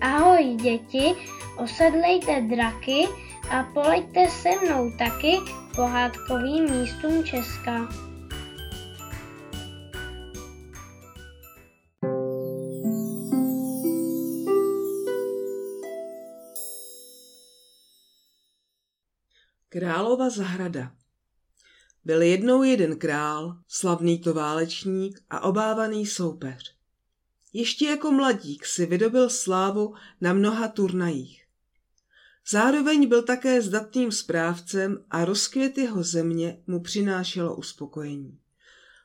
Ahoj děti, osedlejte draky a poleďte se mnou taky pohádkovým místům Česka. Králova zahrada Byl jednou jeden král, slavný to válečník a obávaný soupeř. Ještě jako mladík si vydobil slávu na mnoha turnajích. Zároveň byl také zdatným správcem a rozkvět jeho země mu přinášelo uspokojení.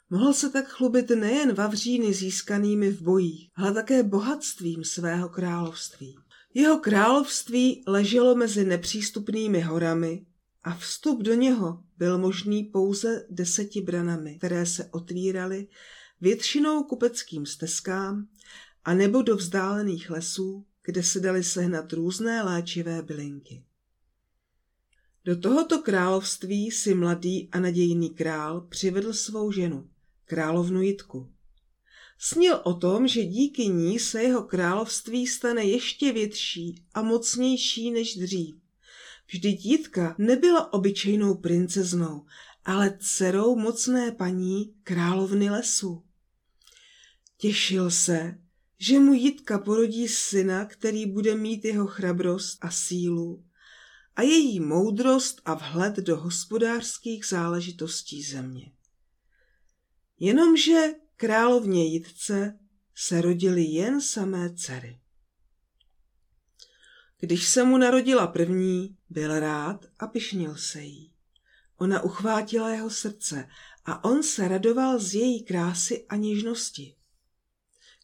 Mohl se tak chlubit nejen vavříny získanými v bojích, ale také bohatstvím svého království. Jeho království leželo mezi nepřístupnými horami a vstup do něho byl možný pouze deseti branami, které se otvíraly většinou kupeckým stezkám a nebo do vzdálených lesů, kde se daly sehnat různé léčivé bylinky. Do tohoto království si mladý a nadějný král přivedl svou ženu, královnu Jitku. Snil o tom, že díky ní se jeho království stane ještě větší a mocnější než dřív. Vždyť Jitka nebyla obyčejnou princeznou, ale dcerou mocné paní královny lesu. Těšil se, že mu Jitka porodí syna, který bude mít jeho chrabrost a sílu a její moudrost a vhled do hospodářských záležitostí země. Jenomže královně Jitce se rodily jen samé dcery. Když se mu narodila první, byl rád a pišnil se jí. Ona uchvátila jeho srdce a on se radoval z její krásy a něžnosti.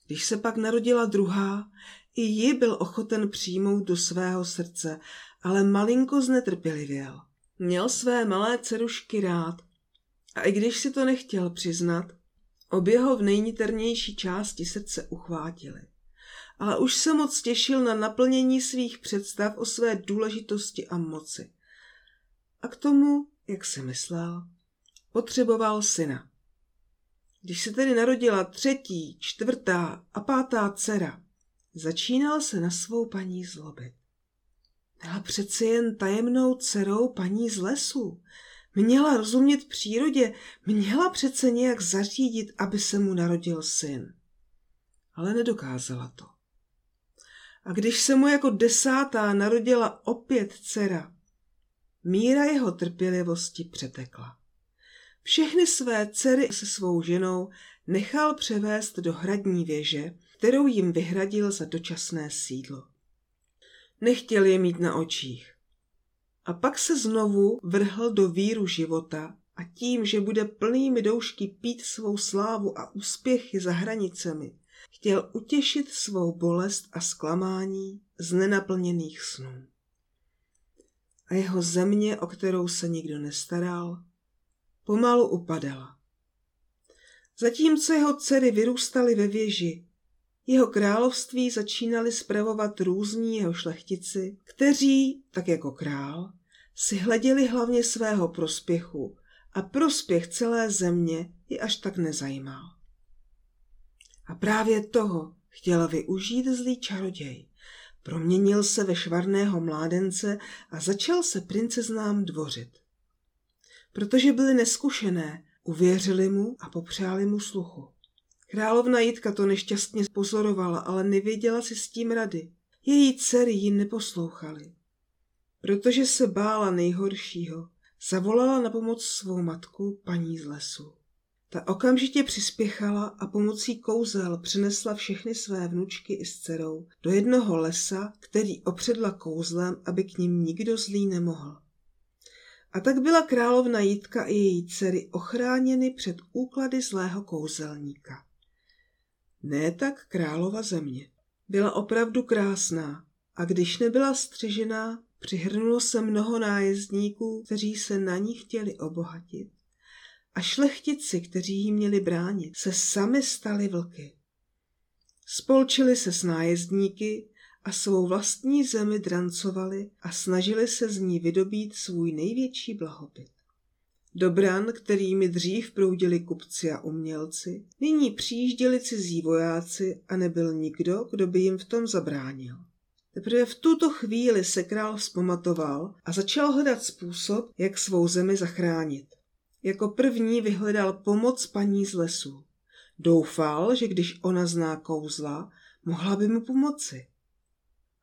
Když se pak narodila druhá, i ji byl ochoten přijmout do svého srdce, ale malinko znetrpělivěl. Měl své malé dcerušky rád a i když si to nechtěl přiznat, obě ho v nejniternější části srdce uchvátili. Ale už se moc těšil na naplnění svých představ o své důležitosti a moci. A k tomu, jak si myslel, potřeboval syna. Když se tedy narodila třetí, čtvrtá a pátá dcera, začínal se na svou paní zlobit. Byla přece jen tajemnou dcerou paní z lesu. Měla rozumět přírodě, měla přece nějak zařídit, aby se mu narodil syn. Ale nedokázala to. A když se mu jako desátá narodila opět dcera, míra jeho trpělivosti přetekla. Všechny své dcery se svou ženou nechal převést do hradní věže, kterou jim vyhradil za dočasné sídlo. Nechtěl je mít na očích. A pak se znovu vrhl do víru života a tím, že bude plnými doušky pít svou slávu a úspěchy za hranicemi, chtěl utěšit svou bolest a zklamání z nenaplněných snů. A jeho země, o kterou se nikdo nestaral, pomalu upadala. Zatímco jeho dcery vyrůstaly ve věži, jeho království začínali spravovat různí jeho šlechtici, kteří, tak jako král, si hleděli hlavně svého prospěchu a prospěch celé země je až tak nezajímal. A právě toho chtěl využít zlý čaroděj. Proměnil se ve švarného mládence a začal se princeznám dvořit protože byly neskušené, uvěřili mu a popřáli mu sluchu. Královna Jitka to nešťastně pozorovala, ale nevěděla si s tím rady. Její dcery ji neposlouchaly. Protože se bála nejhoršího, zavolala na pomoc svou matku paní z lesu. Ta okamžitě přispěchala a pomocí kouzel přinesla všechny své vnučky i s dcerou do jednoho lesa, který opředla kouzlem, aby k ním nikdo zlý nemohl. A tak byla královna Jitka i její dcery ochráněny před úklady zlého kouzelníka. Ne tak králova země. Byla opravdu krásná a když nebyla střežená, přihrnulo se mnoho nájezdníků, kteří se na ní chtěli obohatit. A šlechtici, kteří jí měli bránit, se sami stali vlky. Spolčili se s nájezdníky a svou vlastní zemi drancovali a snažili se z ní vydobít svůj největší blahobyt. Do bran, kterými dřív proudili kupci a umělci, nyní přijížděli cizí vojáci a nebyl nikdo, kdo by jim v tom zabránil. Teprve v tuto chvíli se král vzpamatoval a začal hledat způsob, jak svou zemi zachránit. Jako první vyhledal pomoc paní z lesu. Doufal, že když ona zná kouzla, mohla by mu pomoci.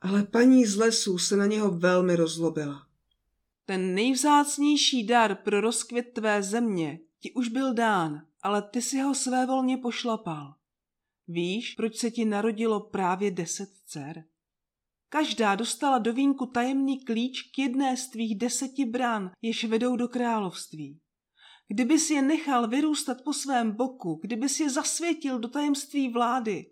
Ale paní z lesu se na něho velmi rozlobila. Ten nejvzácnější dar pro rozkvět tvé země ti už byl dán, ale ty si ho svévolně pošlapal. Víš, proč se ti narodilo právě deset dcer? Každá dostala do vínku tajemný klíč k jedné z tvých deseti brán, jež vedou do království. Kdybys je nechal vyrůstat po svém boku, kdybys je zasvětil do tajemství vlády,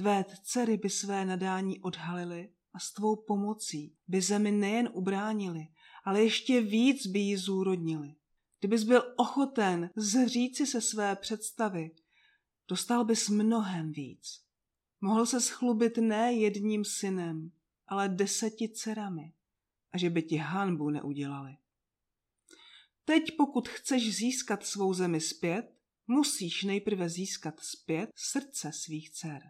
tvé dcery by své nadání odhalily a s tvou pomocí by zemi nejen ubránili, ale ještě víc by ji zúrodnili. Kdybys byl ochoten zříci se své představy, dostal bys mnohem víc. Mohl se schlubit ne jedním synem, ale deseti dcerami a že by ti hanbu neudělali. Teď pokud chceš získat svou zemi zpět, musíš nejprve získat zpět srdce svých dcer.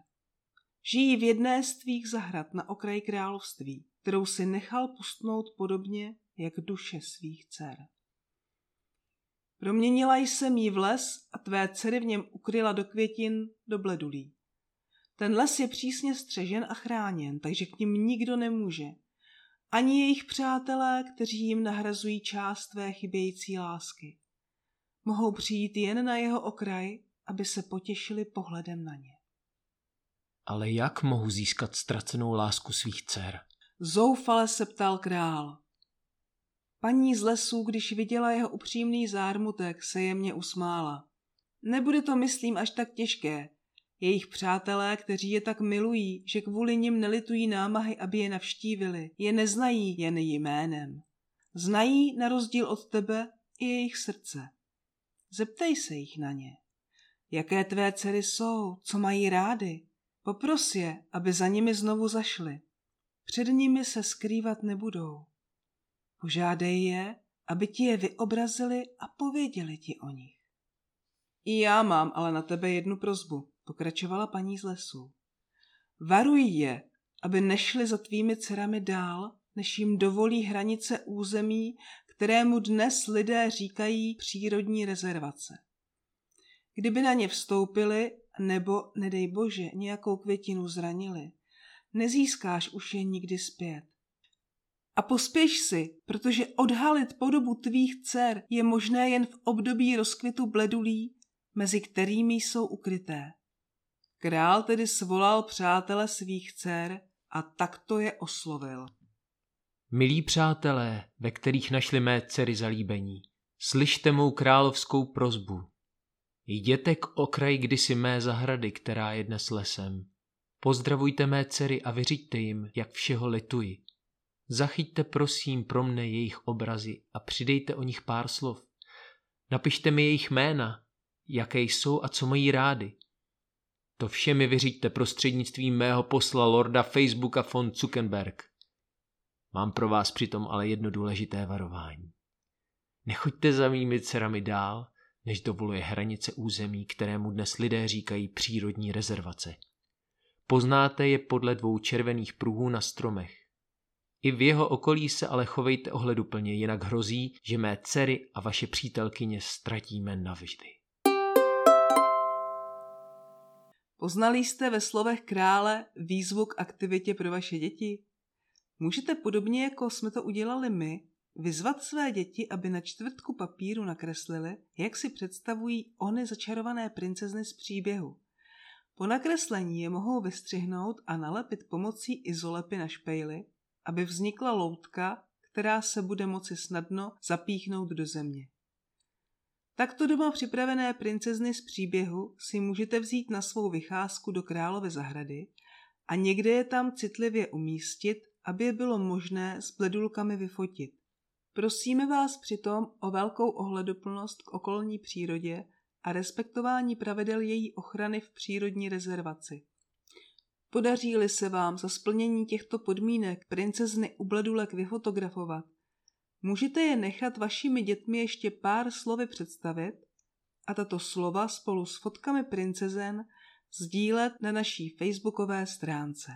Žijí v jedné z tvých zahrad na okraji království, kterou si nechal pustnout podobně jak duše svých dcer. Proměnila jsem jí v les a tvé dcery v něm ukryla do květin, do bledulí. Ten les je přísně střežen a chráněn, takže k ním nikdo nemůže. Ani jejich přátelé, kteří jim nahrazují část tvé chybějící lásky. Mohou přijít jen na jeho okraj, aby se potěšili pohledem na ně. Ale jak mohu získat ztracenou lásku svých dcer? Zoufale se ptal král. Paní z lesů, když viděla jeho upřímný zármutek, se jemně usmála. Nebude to, myslím, až tak těžké. Jejich přátelé, kteří je tak milují, že kvůli nim nelitují námahy, aby je navštívili, je neznají jen jménem. Znají, na rozdíl od tebe, i jejich srdce. Zeptej se jich na ně. Jaké tvé dcery jsou, co mají rády? Popros je, aby za nimi znovu zašli. Před nimi se skrývat nebudou. Požádej je, aby ti je vyobrazili a pověděli ti o nich. I já mám ale na tebe jednu prozbu, pokračovala paní z lesu. Varuj je, aby nešli za tvými dcerami dál, než jim dovolí hranice území, kterému dnes lidé říkají přírodní rezervace. Kdyby na ně vstoupili, nebo, nedej bože, nějakou květinu zranili, nezískáš už je nikdy zpět. A pospěš si, protože odhalit podobu tvých dcer je možné jen v období rozkvětu bledulí, mezi kterými jsou ukryté. Král tedy svolal přátele svých dcer a takto je oslovil. Milí přátelé, ve kterých našli mé dcery zalíbení, slyšte mou královskou prozbu. Jděte k okraji kdysi mé zahrady, která je dnes lesem. Pozdravujte mé dcery a vyřiďte jim, jak všeho lituji. Zachyťte prosím pro mne jejich obrazy a přidejte o nich pár slov. Napište mi jejich jména, jaké jsou a co mají rády. To vše mi vyřiďte prostřednictvím mého posla Lorda Facebooka von Zuckerberg. Mám pro vás přitom ale jedno důležité varování. Nechoďte za mými dcerami dál, než dovoluje hranice území, kterému dnes lidé říkají přírodní rezervace. Poznáte je podle dvou červených pruhů na stromech. I v jeho okolí se ale chovejte ohleduplně, jinak hrozí, že mé dcery a vaše přítelkyně ztratíme navždy. Poznali jste ve slovech krále výzvu k aktivitě pro vaše děti? Můžete podobně, jako jsme to udělali my, vyzvat své děti, aby na čtvrtku papíru nakreslili, jak si představují ony začarované princezny z příběhu. Po nakreslení je mohou vystřihnout a nalepit pomocí izolepy na špejly, aby vznikla loutka, která se bude moci snadno zapíchnout do země. Takto doma připravené princezny z příběhu si můžete vzít na svou vycházku do královy zahrady a někde je tam citlivě umístit, aby je bylo možné s bledulkami vyfotit. Prosíme vás přitom o velkou ohleduplnost k okolní přírodě a respektování pravidel její ochrany v přírodní rezervaci. Podaří-li se vám za splnění těchto podmínek princezny u bledulek vyfotografovat, můžete je nechat vašimi dětmi ještě pár slovy představit a tato slova spolu s fotkami princezen sdílet na naší facebookové stránce.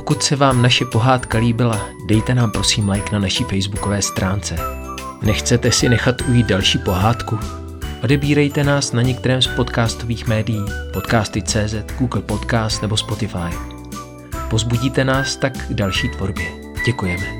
Pokud se vám naše pohádka líbila, dejte nám prosím like na naší facebookové stránce. Nechcete si nechat ujít další pohádku? Odebírejte nás na některém z podcastových médií, podcasty.cz, Google Podcast nebo Spotify. Pozbudíte nás tak k další tvorbě. Děkujeme.